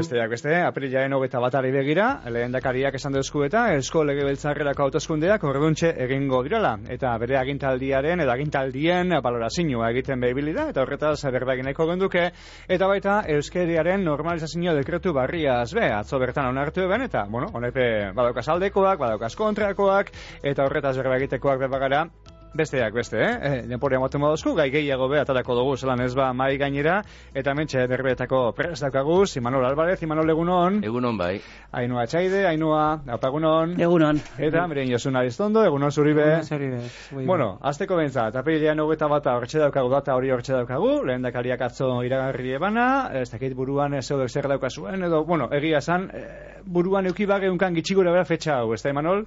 Besteak beste, aprilaren hogeita batari begira, lehen dakariak esan duzku eta esko lege beltzarrerako autoskundeak horreduntxe egingo direla. Eta bere agintaldiaren eta agintaldien balorazioa egiten behibili da, eta horretaz nahiko genduke, eta baita euskeriaren normalizazio dekretu barria azbe, atzo bertan onartu eben, eta, bueno, honepe badaukaz aldekoak, badaukaz kontrakoak, eta horretaz berbegitekoak bebagara, Besteak beste, eh? eh Denpore ematen badozku, gai gehiago be atarako dugu zelan ez ba mai gainera, eta mentxe berbeetako pres daukagu, Imanol Alvarez, Imanol Egunon. Egunon bai. Ainua Txaide, Ainua, apagunon. Egunon. Eta miren Josuna Aristondo, Egunon Zuribe. Egunon Zuribe. Bueno, azteko bentza, eta peilean hogeta bat horretxe daukagu, data hori horretxe daukagu, lehen dakariak atzo iragarri ebana, ez dakit buruan ez edo zer daukazuen, edo, bueno, egia esan, eh, buruan eukibage unkan gitxigura bera fetxa hau, ez da, Imanol?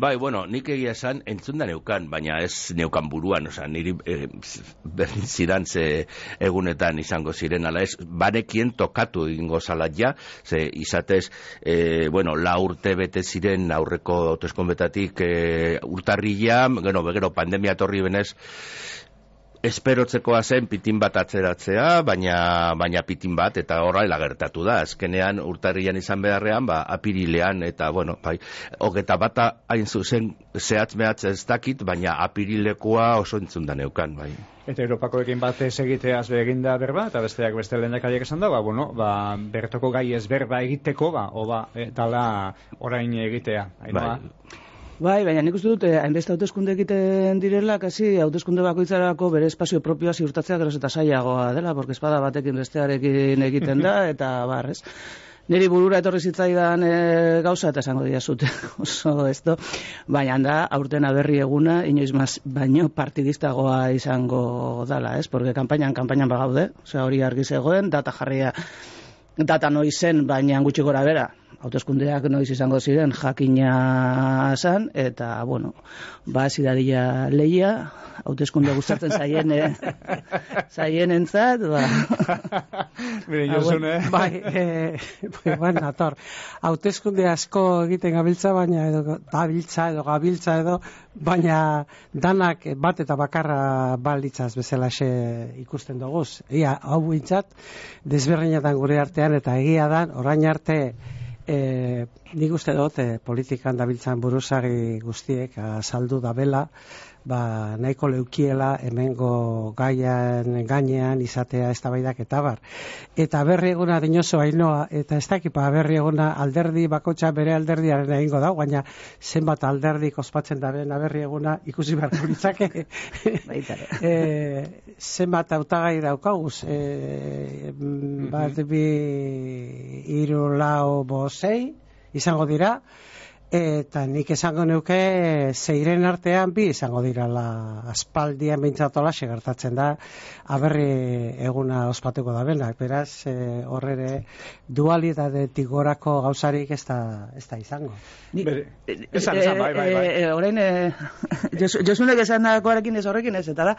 Bai, bueno, nik egia esan entzun da neukan, baina ez neukan buruan, oza, niri e, berdin zidan ze egunetan izango ziren, ala ez, barekien tokatu ingo zalat ja, ze izatez, e, bueno, la urte bete ziren aurreko autoeskonbetatik e, urtarria, gero, begero pandemia torri benez, esperotzekoa zen pitin bat atzeratzea, baina, baina pitin bat, eta horra gertatu da. Azkenean, urtarrian izan beharrean, ba, apirilean, eta, bueno, bai, hogeta bata hain zuzen zehatz mehatz ez dakit, baina apirilekoa oso entzun da neukan, bai. Eta Europako ekin bat ez egiteaz eginda berba, eta besteak beste lehendakariak esan da, ba, bueno, ba, bertoko gai ez berba egiteko, ba, oba, e, tala orain egitea. Bai. Bai, baina nik uste dut, eh, hainbeste hautezkunde egiten direla, kasi hautezkunde bakoitzarako bere espazio propioa ziurtatzea geroz eta saiagoa dela, porque espada batekin bestearekin egiten da, eta barrez. Niri burura etorri zitzaidan e, gauza eta esango dira zute oso esto, baina da aurten aberri eguna inoiz maz baino partidistagoa izango dala, ez? Porque kampainan, kampainan bagaude, osea hori argi zegoen, data jarria data noizen, baina gutxi gora bera, hauteskundeak noiz izango ziren jakina san eta bueno ba sidadia leia hauteskunde gustatzen zaien eh zaien entzat ba. Mire, bai eh bai bueno ator hauteskunde asko egiten gabiltza baina edo gabiltza edo gabiltza edo baina danak bat eta bakarra balditzaz bezala ikusten dugu ia hau bintzat desberdinetan gure artean eta egia da orain arte E, nik uste dut, e, politikan dabiltzan buruzari guztiek saldu da bela, ba, nahiko leukiela hemengo gaian gainean izatea eztabaidak eta bar. Eta berri eguna dinoso hainoa, eta ez dakipa berri eguna alderdi bakotxa bere alderdiaren egingo da, baina zenbat alderdi ospatzen da bena berri eguna ikusi beharko litzake. e, zenbat autagai daukaguz, e, bat bi iru lau bosei, izango dira, eta nik esango neuke zeiren artean bi izango dira la aspaldian bintzatola segertatzen da aberri eguna ospatuko da benak, beraz e, horrere dualitate tigorako gauzarik ez da, ez da izango. Bere, esan, esan, bai, bai, bai. E, e, orain, e, josunek esan dagoarekin ez horrekin ez, eta da,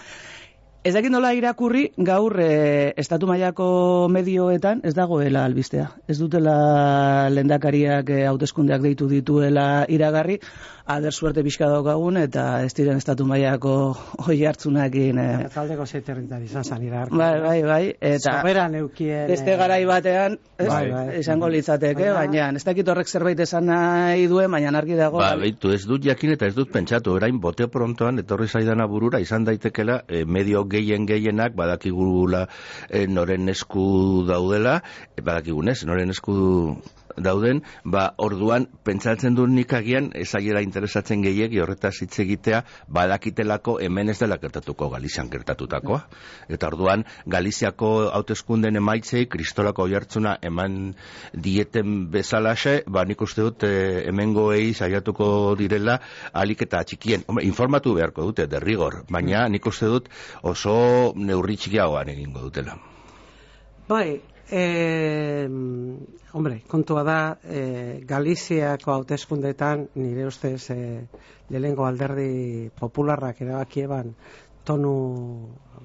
Ez dakit nola irakurri gaur e, estatu mailako medioetan ez dagoela albistea. Ez dutela lendakariak e, hauteskundeak deitu dituela iragarri, ader suerte bizka daukagun eta ez diren estatu mailako hoi hartzunakin. Eh. Taldeko zeiterritar izan zan iragarri. Bai, bai, bai. Eta Sobera neukien. Beste garai batean ez, bai, bai. izango litzateke, baina ez dakit horrek zerbait esan nahi duen, baina argi dago. Ba, beitu, ez dut jakin eta ez dut pentsatu, orain bote prontoan etorri zaidana burura izan daitekela e, medio gehien gehienak badakigula e, noren esku daudela, e, badakigunez, noren esku dauden, ba, orduan, pentsatzen du nik agian, ezagera interesatzen gehiagi horretaz hitz egitea, badakitelako hemen ez dela gertatuko Galizian gertatutakoa. Eta orduan, Galiziako hauteskunden emaitzei, kristolako oiartzuna eman dieten bezalaxe, ba, nik uste dut, e, hemengo egi saiatuko direla, alik eta txikien, Hombre, informatu beharko dute, derrigor, baina nik uste dut oso neurri txikiagoan egingo dutela. Bai, E, hombre, kontua da, e, Galiziako hauteskundetan nire ustez e, lehengo alderdi popularrak erabaki eban tonu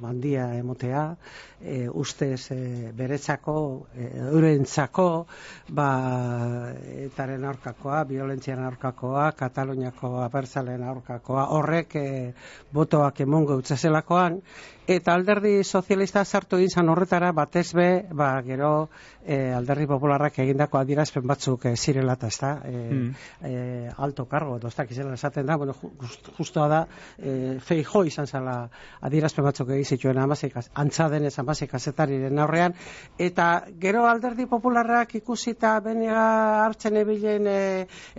handia emotea, e, ustez e, beretzako, e, eurentzako, ba, etaren aurkakoa, violentzian aurkakoa, Kataluniako abertzalen aurkakoa, horrek e, botoak emongo utzazelakoan, eta alderdi sozialista sartu izan horretara batez be, ba, gero e, alderdi popularrak egindako adierazpen batzuk e, zirela eta ez da, e, alto kargo, doztak izan esaten da, bueno, just, justoa da, e, feijo izan zala adierazpen batzuk egin zituen amazik, antza denez amazik azetariren aurrean, eta gero alderdi popularrak ikusita benega hartzen ebilen e,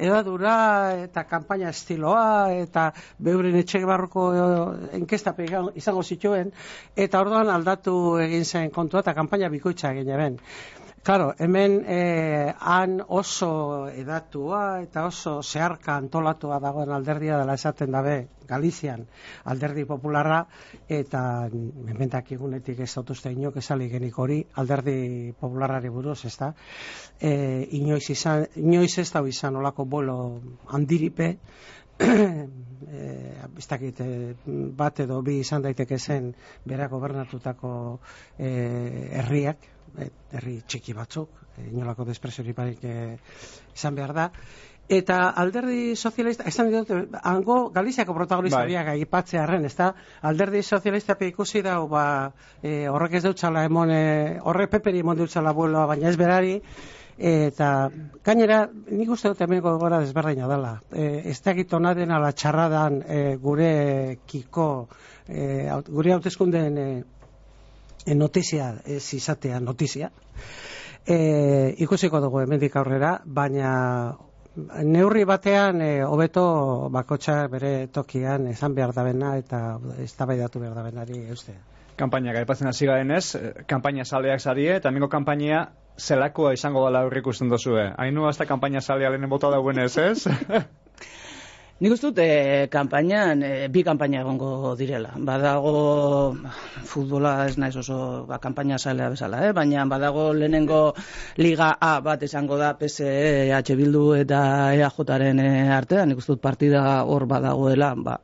edadura eta kanpaina estiloa eta beuren etxe barruko e, enkestape izango zituen, eta orduan aldatu egin zen kontua eta kanpaina bikoitza egin eben. Claro, hemen eh, han oso edatua eta oso zeharka antolatua dagoen alderdia dela esaten dabe Galizian alderdi popularra eta hementak igunetik ez autoste inok esali genik hori alderdi popularrari buruz, ez da? E, inoiz, izan, inoiz ez da izan olako bolo handiripe ez dakit, eh, bat edo bi izan daiteke zen bera gobernatutako eh, herriak, herri txiki batzuk, eh, inolako despresori parik eh, izan behar da, Eta alderdi sozialista, esan dut, hango Galiziako protagonista Bai. biak aipatzea arren, ez da? Alderdi sozialista ikusi da, ba, e, horrek ez dutxala emon, e, horrek peperi emon dutxala bueloa, baina ez berari, eta gainera, nik uste dut hemen gora desberdina dela. E, ez dakit ona den ala txarradan e, gure kiko, e, gure hautezkunden e, notizia, ez izatea notizia, e, ikusiko dugu hemendik aurrera, baina neurri batean e, hobeto bakotxa bere tokian esan behar dabena eta eztabaidatu behar dabenari eustea. Kampaina gaipatzen hasi garenez, eh, kanpaina saleak zarie, eta hemengo kanpaina zelakoa izango dela aurre ikusten dozue. Hainu hasta kanpaina salea lehenen bota dauenez, ez? Nik uste dut, e, kampainan, e, bi kanpaina egongo direla. Badago, futbola ez naiz oso ba, kanpaina salea bezala, eh? baina badago lehenengo Liga A bat izango da PSE, EH Bildu eta EAJaren e, artean. Nik uste dut partida hor badagoela, ba,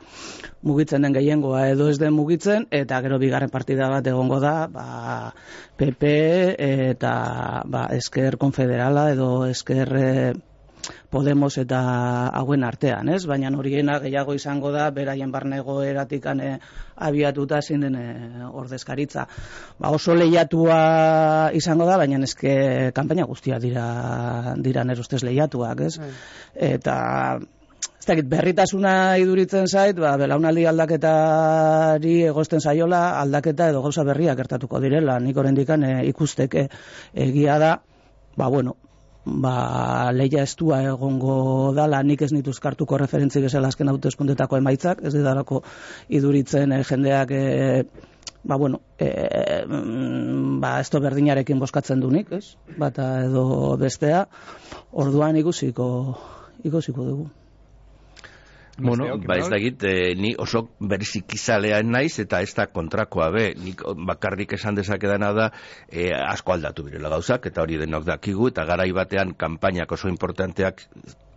mugitzen den gehiengoa edo ez den mugitzen, eta gero bigarren partida bat egongo da, ba, PP eta ba, esker konfederala edo esker... Podemos eta hauen artean, ez? Baina horiena gehiago izango da beraien barnego eratikan abiatuta zein den eh, ordezkaritza. Ba, oso lehiatua izango da, baina eske kanpaina guztia dira dira nere ustez lehiatuak, ez? Eta ez dakit, berritasuna iduritzen zait, ba, belaunaldi aldaketari egosten zaiola, aldaketa edo gauza berriak gertatuko direla. Nik orendikan e, ikusteke egia da, ba, bueno, ba, leia estua egongo dala, nik ez nituz kartuko referentzik esela azken hauteskundetako emaitzak, ez didalako iduritzen eh, jendeak e, ba, bueno, e, ba, esto berdinarekin boskatzen du nik, ez? Bata edo bestea, orduan ikusiko, ikusiko dugu. Bueno, ba ez dakit, eh, ni oso berezik izalea naiz eta ez da kontrakoa be. Nik bakarrik esan dezakedana da eh, asko aldatu birela gauzak eta hori denok dakigu eta garai batean kanpainak oso importanteak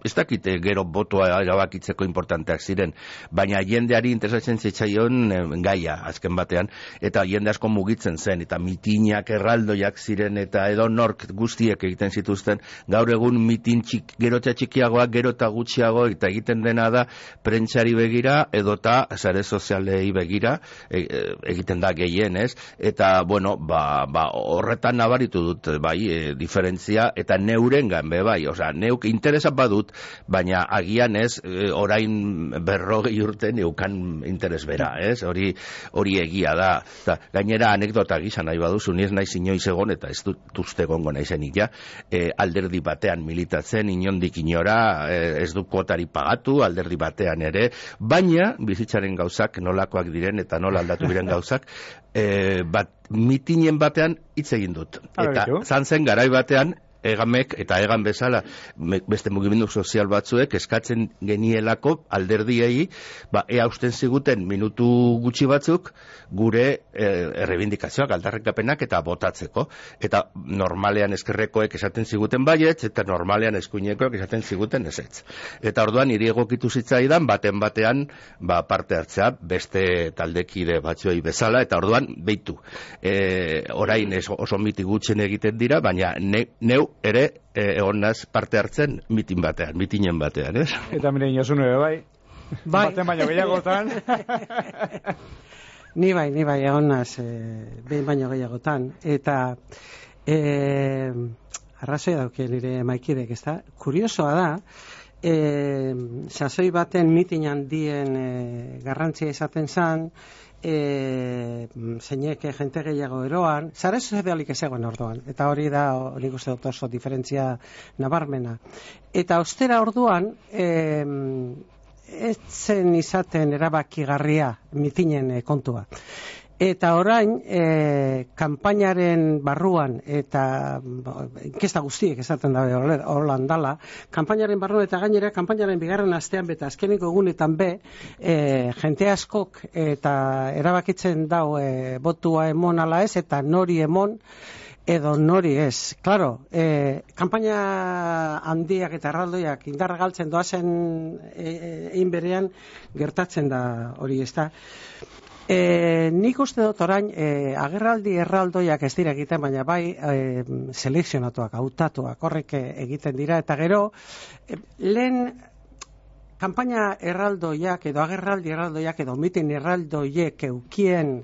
ez dakite gero botoa erabakitzeko importanteak ziren, baina jendeari interesatzen zitzaion eh, gaia azken batean, eta jende asko mugitzen zen, eta mitinak erraldoiak ziren, eta edo nork guztiek egiten zituzten, gaur egun mitin txik, gero eta txikiagoak, gero eta gutxiago, eta egiten dena da, prentsari begira, edota sare sozialei begira, e, e, egiten da gehien, ez? Eta, bueno, ba, ba, horretan nabaritu dut, bai, e, diferentzia, eta neurengan be, bai, osea, neuk interesa badut, baina agian ez, e, orain berrogei urte neukan interes bera, ez? Hori, hori egia da. Eta, gainera anekdota gisa nahi baduzu, ni ez naiz inoiz egon, eta ez dut uste gongo naizenik ja, e, alderdi batean militatzen, inondik inora, e, ez du kuotari pagatu, alderdi batean ere, baina bizitzaren gauzak nolakoak diren eta nola aldatu diren gauzak, e, bat, mitinen batean hitz egin dut. Eta zan zen garai batean, egamek eta egan bezala beste mugimendu sozial batzuek eskatzen genielako alderdiei ba ea usten ziguten minutu gutxi batzuk gure eh, errebindikazioak aldarrikapenak eta botatzeko. Eta normalean eskerrekoek esaten ziguten baietz eta normalean eskuinekoek esaten ziguten ezetz eta orduan hiri egokitu zitzaidan baten batean ba parte hartzea beste taldekide batzuei bezala eta orduan beitu e, orain ez oso miti gutxen egiten dira baina ne, neu ere e, egon naz parte hartzen mitin batean mitinen batean ez Eta mire inosun ere bai. Bai. Baten baino gehiagotan. Ni bai, ni bai, egon naz, e, behin baino gehiagotan. Eta, e, arrazoi dauke nire maikidek, ez da? Kuriosoa da, e, sasoi baten mitin handien e, garrantzia izaten zan, e, zeinek jente gehiago eroan, zara sozialik ez egon orduan, eta hori da, nik uste dut oso diferentzia nabarmena. Eta ostera orduan, e, ez zen izaten erabakigarria mitinen e, kontua. Eta orain, e, kanpainaren barruan, eta inkesta guztiek esaten da holan dala, kanpainaren barruan eta gainera, kanpainaren bigarren astean beta azkeniko egunetan be, e, jente askok eta erabakitzen dau e, botua emon ala ez, eta nori emon, edo nori ez. Claro, eh, kanpaina handiak eta erraldoiak indarra galtzen doazen eh, egin berean gertatzen da hori ez da. E, nik uste dut orain, e, agerraldi erraldoiak ez dira egiten, baina bai e, selekzionatuak, hautatuak, horrek egiten dira, eta gero, e, lehen kanpaina erraldoiak edo agerraldi erraldoiak edo mitin erraldoiek eukien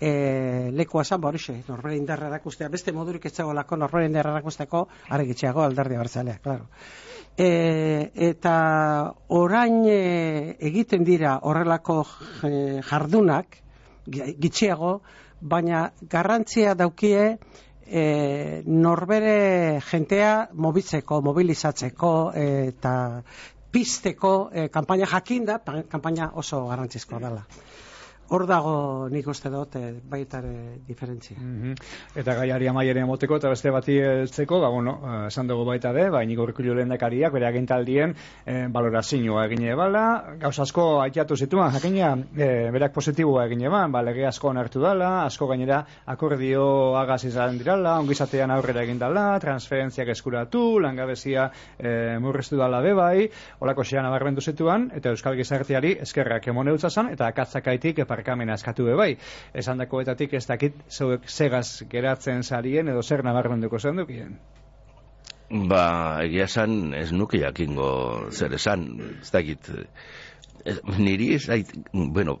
e, lekua zan, ba horixe, norbere indarra erakustea, beste modurik ez zegoelako norbere indarra erakusteko, aregitxeago alderdi abertzalea, claro. E, eta orain e, egiten dira horrelako jardunak, gitxiago, baina garrantzia daukie e, norbere jentea mobitzeko, mobilizatzeko eta pizteko e, kanpaina jakinda, pa- kanpaina oso garrantzizkoa dela. Hor dago nik uste dut e, baita ere diferentzia. Mhm. Eta gaiari amaiere emoteko eta beste bati heltzeko, ba, bueno, eh, esan dugu baita de, ba, iniko urkullu lehendakariak bere agintaldien eh, balorazioa egin ebala, gauz asko aitatu zituen, jakina, eh, berak positiboa egin eban, ba, lege asko onartu dala, asko gainera akordio agaz izan dirala, ongizatean aurrera egin dala, transferentziak eskuratu, langabezia eh, murriztu dala bebai, olako xean abarbendu zituen, eta Euskal Gizarteari eskerrak emone utzazan, eta akatzakaitik eparkamena eskatu bebai. Esan dakoetatik ez dakit zeuek segaz geratzen zarien edo zer nabarmenduko zen dukien. Ba, egia esan ez nuke jakingo zer esan, ez dakit, niri ez zait, bueno,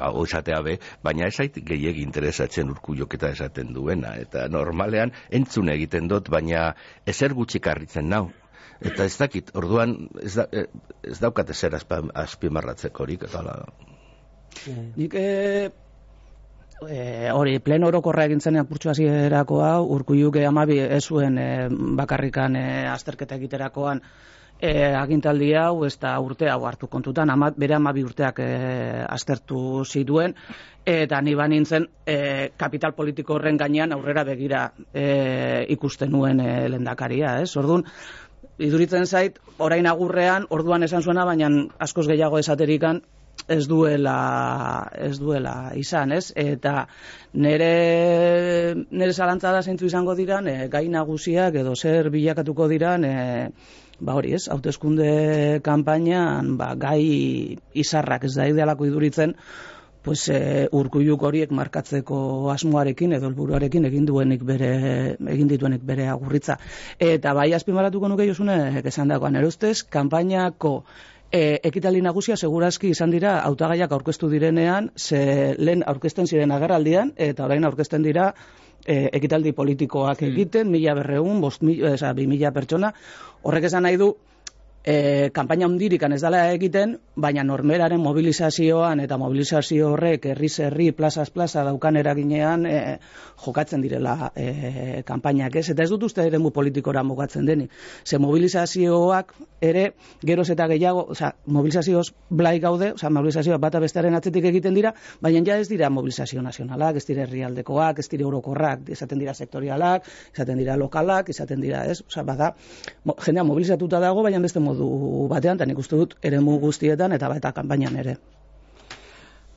hau esatea be, baina ez zait gehiegi interesatzen urkullok eta esaten duena, eta normalean entzun egiten dut, baina ezer gutxi karritzen nau. Eta ez dakit, orduan ez, da, ez daukat ezer azpa- azpimarratzeko horik, eta hala. Nik e, e, hori pleno orokorra egin zenean purtsu hasierako hau urkuiuk amabi ez zuen e, bakarrikan e, azterketa egiterakoan e, agintaldi hau ez da urte hau hartu kontutan, ama, bere amabi urteak e, aztertu zituen, eta ni ba nintzen e, kapital politiko horren gainean aurrera begira e, ikusten nuen e, lendakaria, ez? Orduan, iduritzen zait, orain agurrean, orduan esan zuena, baina askoz gehiago esaterikan, ez duela ez duela izan, ez? Eta nere nere zalantza da zeintzu izango diran, e, gai nagusiak edo zer bilakatuko diran, e, ba hori, ez? Hauteskunde kanpainan ba gai izarrak ez da idealako iduritzen, pues e, urkulluk horiek markatzeko asmoarekin edo helburuarekin egin duenik bere egin dituenik bere agurritza. Eta bai azpimarratuko nuke Josune esan dagoan erustez, kanpainako e, ekitaldi nagusia segurazki izan dira hautagaiak aurkeztu direnean, ze lehen aurkezten ziren agerraldian eta orain aurkezten dira e, ekitaldi politikoak egiten, mila berreun, bost mila, eza, bi mila pertsona, horrek esan nahi du e, kanpaina hundirikan ez dela egiten, baina normeraren mobilizazioan eta mobilizazio horrek herriz herri plazaz plaza daukan eraginean e, jokatzen direla e, kanpainak ez. Eta ez dut uste ere politikora mugatzen deni. Ze mobilizazioak ere geroz eta gehiago, oza, mobilizazioz blai gaude, oza, mobilizazioak bata bestearen atzetik egiten dira, baina ja ez dira mobilizazio nazionalak, ez dira herrialdekoak, ez dira eurokorrak, izaten dira sektorialak, izaten dira lokalak, izaten dira, ez? Oza, bada, jendea mobilizatuta dago, baina beste modu batean, eta nik uste dut eremu guztietan eta baita kanpainan ere.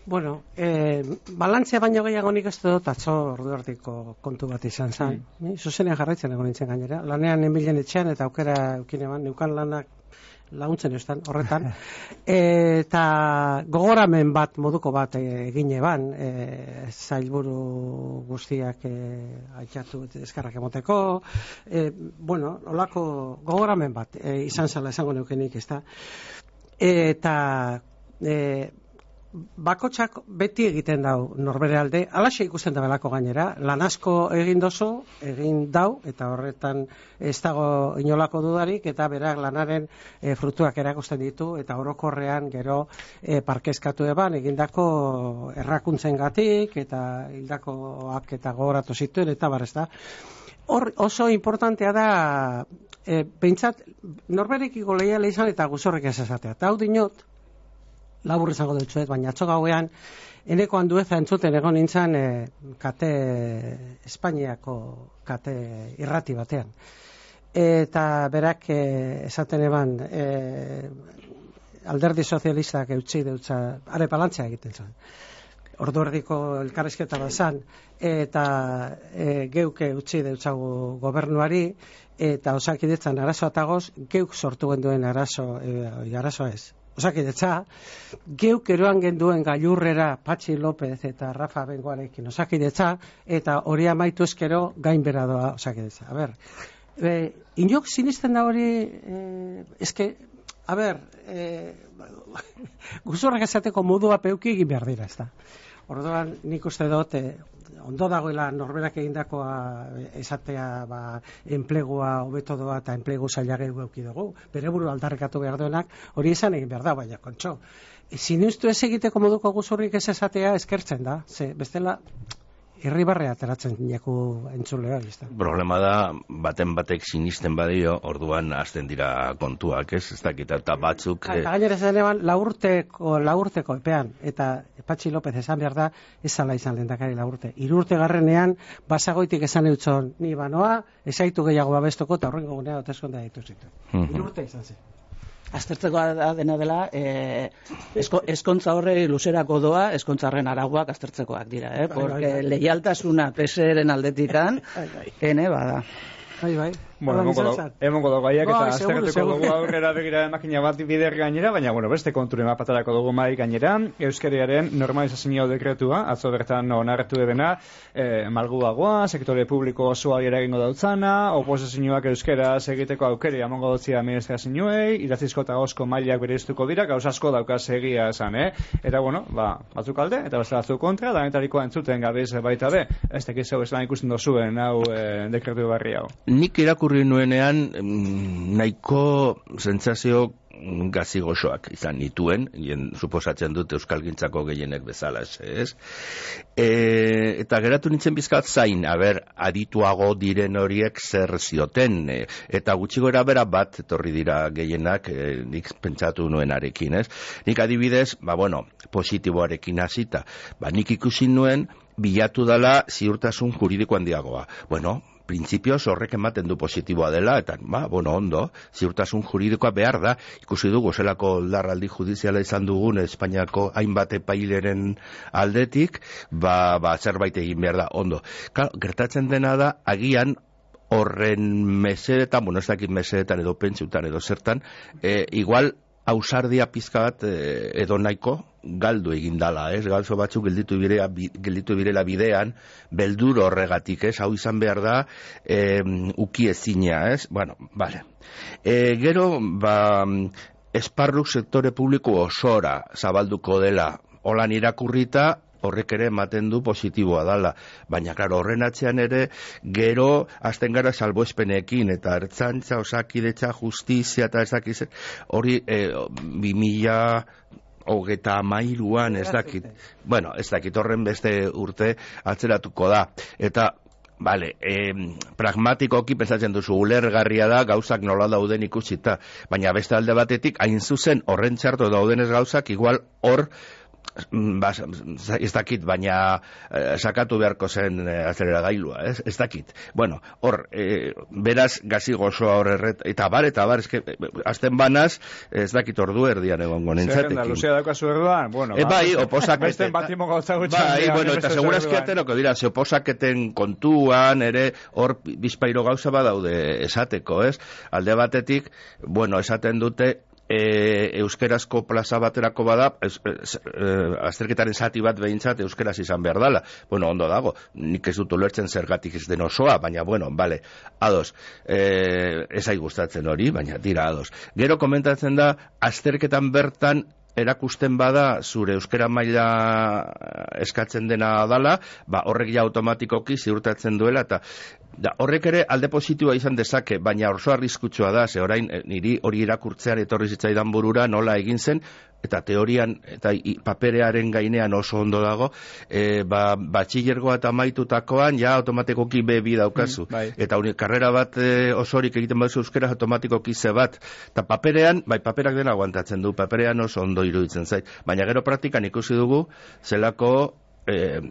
Bueno, eh, balantzea baino gehiago nik ez dut atzo ordu kontu bat izan zen. Mm. Zuzenean jarraitzen egon nintzen gainera. Lanean enbilen etxean eta aukera eukin eman, neukan lanak laguntzen eustan, horretan. eta gogoramen bat, moduko bat egin eban, e, zailburu guztiak e, aitzatu eskarrak emoteko. E, bueno, olako gogoramen bat e, izan zela esango neukenik, ez da. Eta... E, bakotsak beti egiten dau norbere alde, alaxe ikusten da belako gainera, lan asko egin dozu, egin dau, eta horretan ez dago inolako dudarik, eta berak lanaren e, frutuak erakusten ditu, eta orokorrean gero e, parkezkatu eban, egindako errakuntzen gatik, eta hildakoak eta gogoratu zituen, eta bar da. Hor oso importantea da, e, pentsat, norberekiko lehiale izan eta guzorrek ez esatea. Eta hau dinot, labur izango dutxuet, baina atzo gauean, eneko handueza entzuten egon nintzen e, kate Espainiako kate irrati batean. Eta berak e, esaten eban e, alderdi sozialistak eutxi deutza, are balantzea egiten zuen. Ordu erdiko elkarrizketa bat zan, eta e, geuke utzi deutzagu gobernuari, eta osakidetzan arazoa tagoz, geuk sortu genduen arazo, e, arazo ez, osakidetza, geuk eroan genduen gailurrera Patxi López eta Rafa Bengoarekin osakidetza, eta hori amaitu eskero gain bera doa osakidetza. A ber, e, inok sinisten da hori, e, eske, a ber, e, guzurrak esateko modua peuki egin behar dira, ez da. Orduan, nik uste dut, e, ondo dagoela norberak egindakoa esatea ba, enplegua hobeto doa eta enplegu zaila gehiago euki dugu. Bere buru aldarrekatu behar duenak hori izan egin behar da, baina kontxo. Sinustu ez egiteko moduko guzurrik ez esatea eskertzen da. Ze, bestela, irribarrea ateratzen jaku entzule hori, ezta. Problema da, baten batek sinisten badio, orduan hasten dira kontuak, ez? Ez dakit, eta batzuk... Eta eh, gainera zen eban, laurteko, laurteko epean, eta Patxi López esan behar da, ez zala izan lehendakari laurte. Irurte garrenean, basagoitik esan eutzon, ni banoa, esaitu gehiago babestoko, eta horrengo gunea, otezkonda ditu zitu. Irurte izan zen aztertzeko dena dela, e, esko, eskontza horre luzerako doa, eskontzarren araguak aztertzekoak dira, eh? Bai, bai, Porque bai. leialtasuna peseren aldetikan, ene bada. Bai, bai. Bueno, emongo dago gaiak eta aztertuko dugu aurrera begira makina bat bider gainera, baina bueno, beste konture mapatarako dugu mai gainera, euskariaren normalizazio dekretua, atzo bertan onartu dena, e, malguagoa, sektore publiko osoa eragingo dautzana, oposizioak euskara egiteko aukeri amongo dutzia administrazioei, idatzizko eta osko mailak bereiztuko dira, gauz asko daukaz egia esan, eh? Eta bueno, ba, batzuk alde, eta beste batzuk kontra, da entzuten gabiz baita be, ez tekiz hau esan ikusten dozuen hau e, dekretu barri hau. Nik irakurri nuenean nahiko sentsazio gazi goxoak izan nituen, jen suposatzen dut euskalgintzako gehienek bezala, ez? E, eta geratu nintzen bizkat zain, aber, adituago diren horiek zer zioten, e, eta gutxi gora bera bat, etorri dira gehienak, e, nik pentsatu nuen arekin, ez? Nik adibidez, ba, bueno, positiboarekin hasita, ba, nik ikusi nuen, bilatu dala ziurtasun juridiko handiagoa. Bueno, printzipioz horrek ematen du positiboa dela, eta, ba, bueno, ondo, ziurtasun juridikoa behar da, ikusi dugu, zelako darraldi judiziala izan dugun Espainiako hainbat epaileren aldetik, ba, ba, zerbait egin behar da, ondo. Ka, gertatzen dena da, agian, horren mesedetan, bueno, ez dakit mesedetan edo pentsutan edo zertan, e, igual, ausardia pizka bat e, edo nahiko galdu egin dala, ez? Galzo batzuk gelditu birea gelditu birela bidean, beldur horregatik, ez? Hau izan behar da, e, uki ezina, ez? Bueno, vale. E, gero, ba, esparru sektore publiko osora zabalduko dela, holan irakurrita, horrek ere ematen du positiboa dala. Baina, klaro, horren atzean ere, gero, azten gara salboespenekin, eta ertzantza, osakidetza, justizia, eta ez dakiz, hori, e, bi mila hogeta amairuan, ez dakit, bueno, ez dakit horren beste urte atzeratuko da. Eta Vale, eh, pragmatikoki pensatzen duzu ulergarria da gauzak nola dauden ikusita, baina beste alde batetik hain zuzen horren txarto daudenez gauzak igual hor ba, ez dakit, baina eh, sakatu beharko zen eh, azelera gailua, ez? ez dakit. Bueno, hor, eh, beraz, gazi gozoa hor erret, eta bar, eta bar, eske, azten banaz, ez dakit ordu erdian egon gonentzatekin. Zerrenda, luzea dauka zu erduan, bueno, e, bai, oposak... Besten batimo gauza gutxan. Bai, bueno, eta segurazki ko dira, ze oposaketen kontuan, ere, hor, bizpairo gauza badaude esateko, ez? Alde batetik, bueno, esaten dute, e, euskerazko plaza baterako bada, ez, e, azterketaren zati bat behintzat euskeraz izan behar dala. Bueno, ondo dago, nik ez dut ulertzen zergatik ez den osoa, baina, bueno, bale, ados, e, ez gustatzen hori, baina tira ados. Gero komentatzen da, azterketan bertan erakusten bada zure euskera maila eskatzen dena dala, ba horrek ja automatikoki ziurtatzen duela eta Da, horrek ere alde positiboa izan dezake, baina oso arriskutsua da, ze orain eh, niri hori irakurtzean etorri zitzaidan burura nola egin zen, eta teorian eta paperearen gainean oso ondo dago, e, ba, batxillergoa eta maitutakoan, ja automatikoki B bi daukazu. Mm, bai. Eta uni, karrera bat e, osorik egiten baduzu euskera automatikoki ze bat. Eta paperean, bai, paperak dena aguantatzen du, paperean oso ondo iruditzen zait. Baina gero praktikan ikusi dugu, zelako e,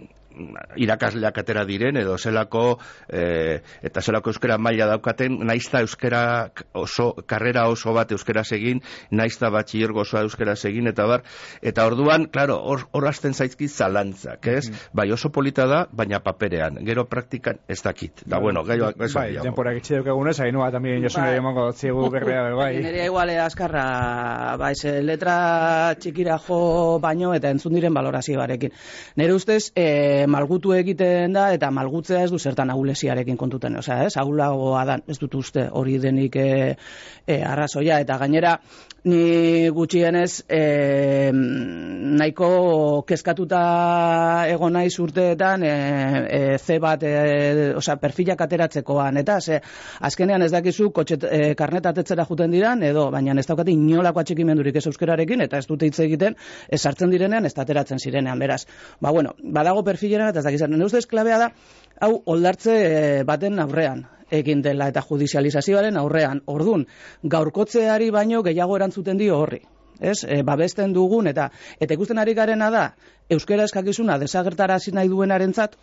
irakasleak atera diren edo zelako e, eta zelako euskera maila daukaten naizta euskera oso karrera oso bat euskera egin naizta batxiller gozoa euskera egin eta bar eta orduan claro hor hasten zaizki zalantzak ez? Mm bai oso polita da baina paperean. Gero praktikan ez dakit. Da bueno gai bai denpora gitxe daukagunez ainua también yo soy emango ziegu berbea bai. nere igual askarra bai letra txikira jo baino eta entzun diren valorazioarekin nere ustez eh malgutu egiten da eta malgutzea ez du zertan ahulesiarekin kontuten, osea, ez? Ahulagoa da, ez dut uste hori denik e, e, arrazoia eta gainera ni gutxienez e, nahiko kezkatuta egon naiz urteetan e, e, C bat e, osea, perfilak ateratzekoan eta ze, azkenean ez dakizu kotxet, e, karnetatetzera juten diran edo baina ez daukati inolako atxikimendurik ez euskararekin eta ez dute hitz egiten ez sartzen direnean ez ateratzen zirenean beraz ba bueno badago perfilera eta ez dakizan ne ustez klabea da hau oldartze e, baten aurrean egin dela eta judizializazioaren aurrean. Ordun, gaurkotzeari baino gehiago erantzuten dio horri. Ez? E, babesten dugun eta eta ikusten ari garena da euskera eskakizuna desagertarazi nahi duenarentzat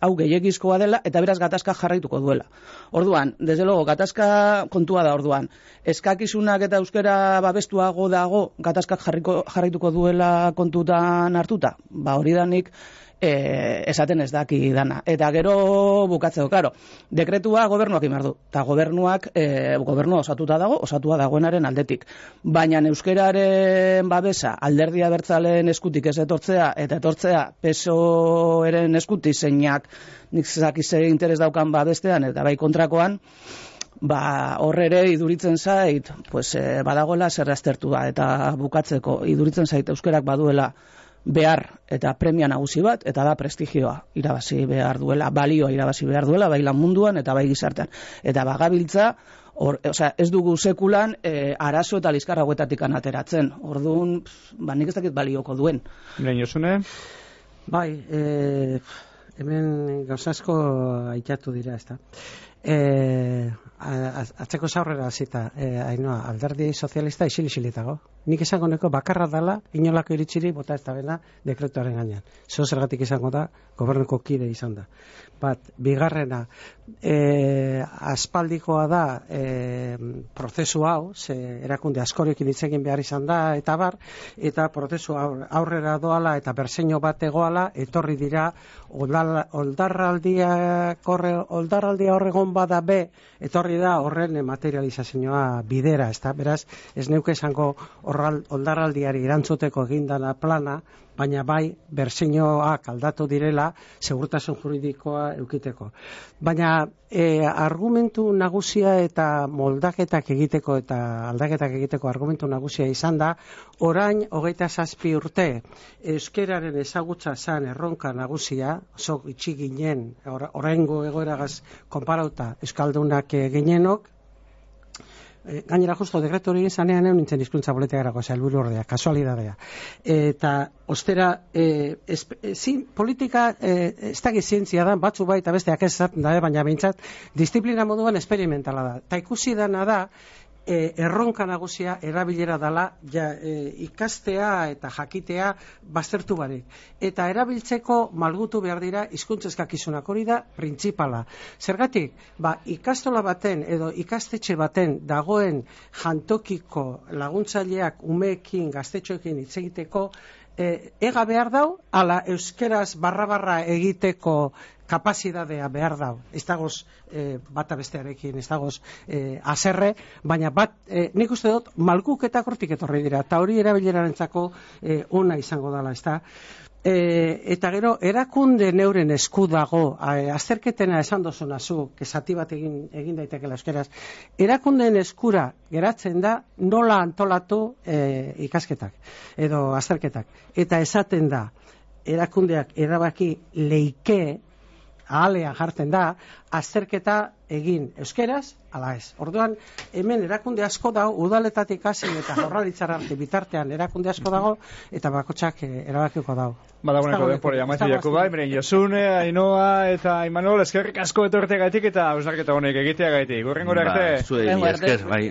hau gehiagizkoa dela eta beraz gatazka jarraituko duela. Orduan, desde logo, gatazka kontua da orduan. Eskakizunak eta euskera babestuago dago gatazkak jarriko, jarraituko duela kontutan hartuta. Ba hori danik e, esaten ez daki dana. Eta gero bukatzeko, karo, dekretua gobernuak imardu, eta gobernuak, e, gobernua osatuta dago, osatua dagoenaren aldetik. Baina euskeraren babesa alderdia bertzalen eskutik ez etortzea, eta etortzea pesoeren eskutik zeinak nik zakize interes daukan babestean, eta bai kontrakoan, ba horre ere iduritzen zait, pues, e, badagoela zer aztertu da, eta bukatzeko iduritzen zait euskerak baduela behar eta premia nagusi bat eta da prestigioa irabazi behar duela, balioa irabazi behar duela bai lan munduan eta bai gizartean. Eta bagabiltza Or, o sea, ez dugu sekulan e, arazo eta lizkarra guetatik ateratzen. Orduan, ba, nik ez dakit balioko duen. Lehen josune? Bai, e, hemen gauzasko aitatu dira, ez da. E, atzeko zaurrera zita, e, hainoa, alderdi sozialista isil-isilitago nik esango neko bakarra dala inolako iritsiri bota ez da bena dekretuaren gainean. Zer zergatik izango da, gobernuko kide izan da. Bat, bigarrena, e, aspaldikoa da e, prozesu hau, ze erakunde askorekin itzegin behar izan da, eta bar, eta prozesu aurrera doala eta berseño bat egoala, etorri dira oldarraldia korre, oldarraldia horregon bada be, etorri da horren materializazioa bidera, ez da, beraz, ez neuke esango oldarraldiari erantzuteko egindana plana, baina bai berseinoak aldatu direla segurtasun juridikoa eukiteko. Baina e, argumentu nagusia eta moldaketak egiteko eta aldaketak egiteko argumentu nagusia izan da, orain hogeita zazpi urte euskeraren ezagutza zan erronka nagusia, oso itxi ginen, oraingo egoeragaz konparauta euskaldunak ginenok, e, gainera justo dekretu hori izanean egon nintzen izkuntza boletegarako helburu ordea, kasualidadea. Eta ostera, e, ez, e, politika e, ez da zientzia da, batzu bai eta besteak ez da, baina behintzat, disiplina moduan esperimentala da. Ta ikusi dana da, e, erronka nagusia erabilera dala ja, e, ikastea eta jakitea baztertu barik. Eta erabiltzeko malgutu behar dira hizkuntzeskakizunak hori da printzipala. Zergatik, ba, ikastola baten edo ikastetxe baten dagoen jantokiko laguntzaileak umeekin gaztetxoekin hitz egiteko e, ega behar dau, ala euskeraz barra-barra egiteko kapazidadea behar da, ez dagoz e, bata bestearekin, ez dagoz e, aserre, baina bat, e, nik uste dut, malkuk eta kortik etorri dira, eta hori erabileraren zako e, ona izango dela, ez da. E, eta gero, erakunde neuren esku dago, azterketena esan dozuna zu, kesati bat egin, egin daitekela euskeraz, erakundeen eskura geratzen da nola antolatu e, ikasketak, edo azterketak. Eta esaten da, erakundeak erabaki leike ahalean jartzen da, azterketa egin euskeraz, ala ez. Orduan, hemen erakunde asko dago, udaletatik hasi eta jorralitzar arte bitartean erakunde asko dago, eta bakotsak eh, erabakiko dago. Bada, bueno, denpore, amaitu jako bai, miren, Josune, Ainoa eta Imanol, eskerrik asko etorte gaitik eta ausnarketa honek egitea gaitik. Gurren gore ba, arte. Ba, zue, esker, bai.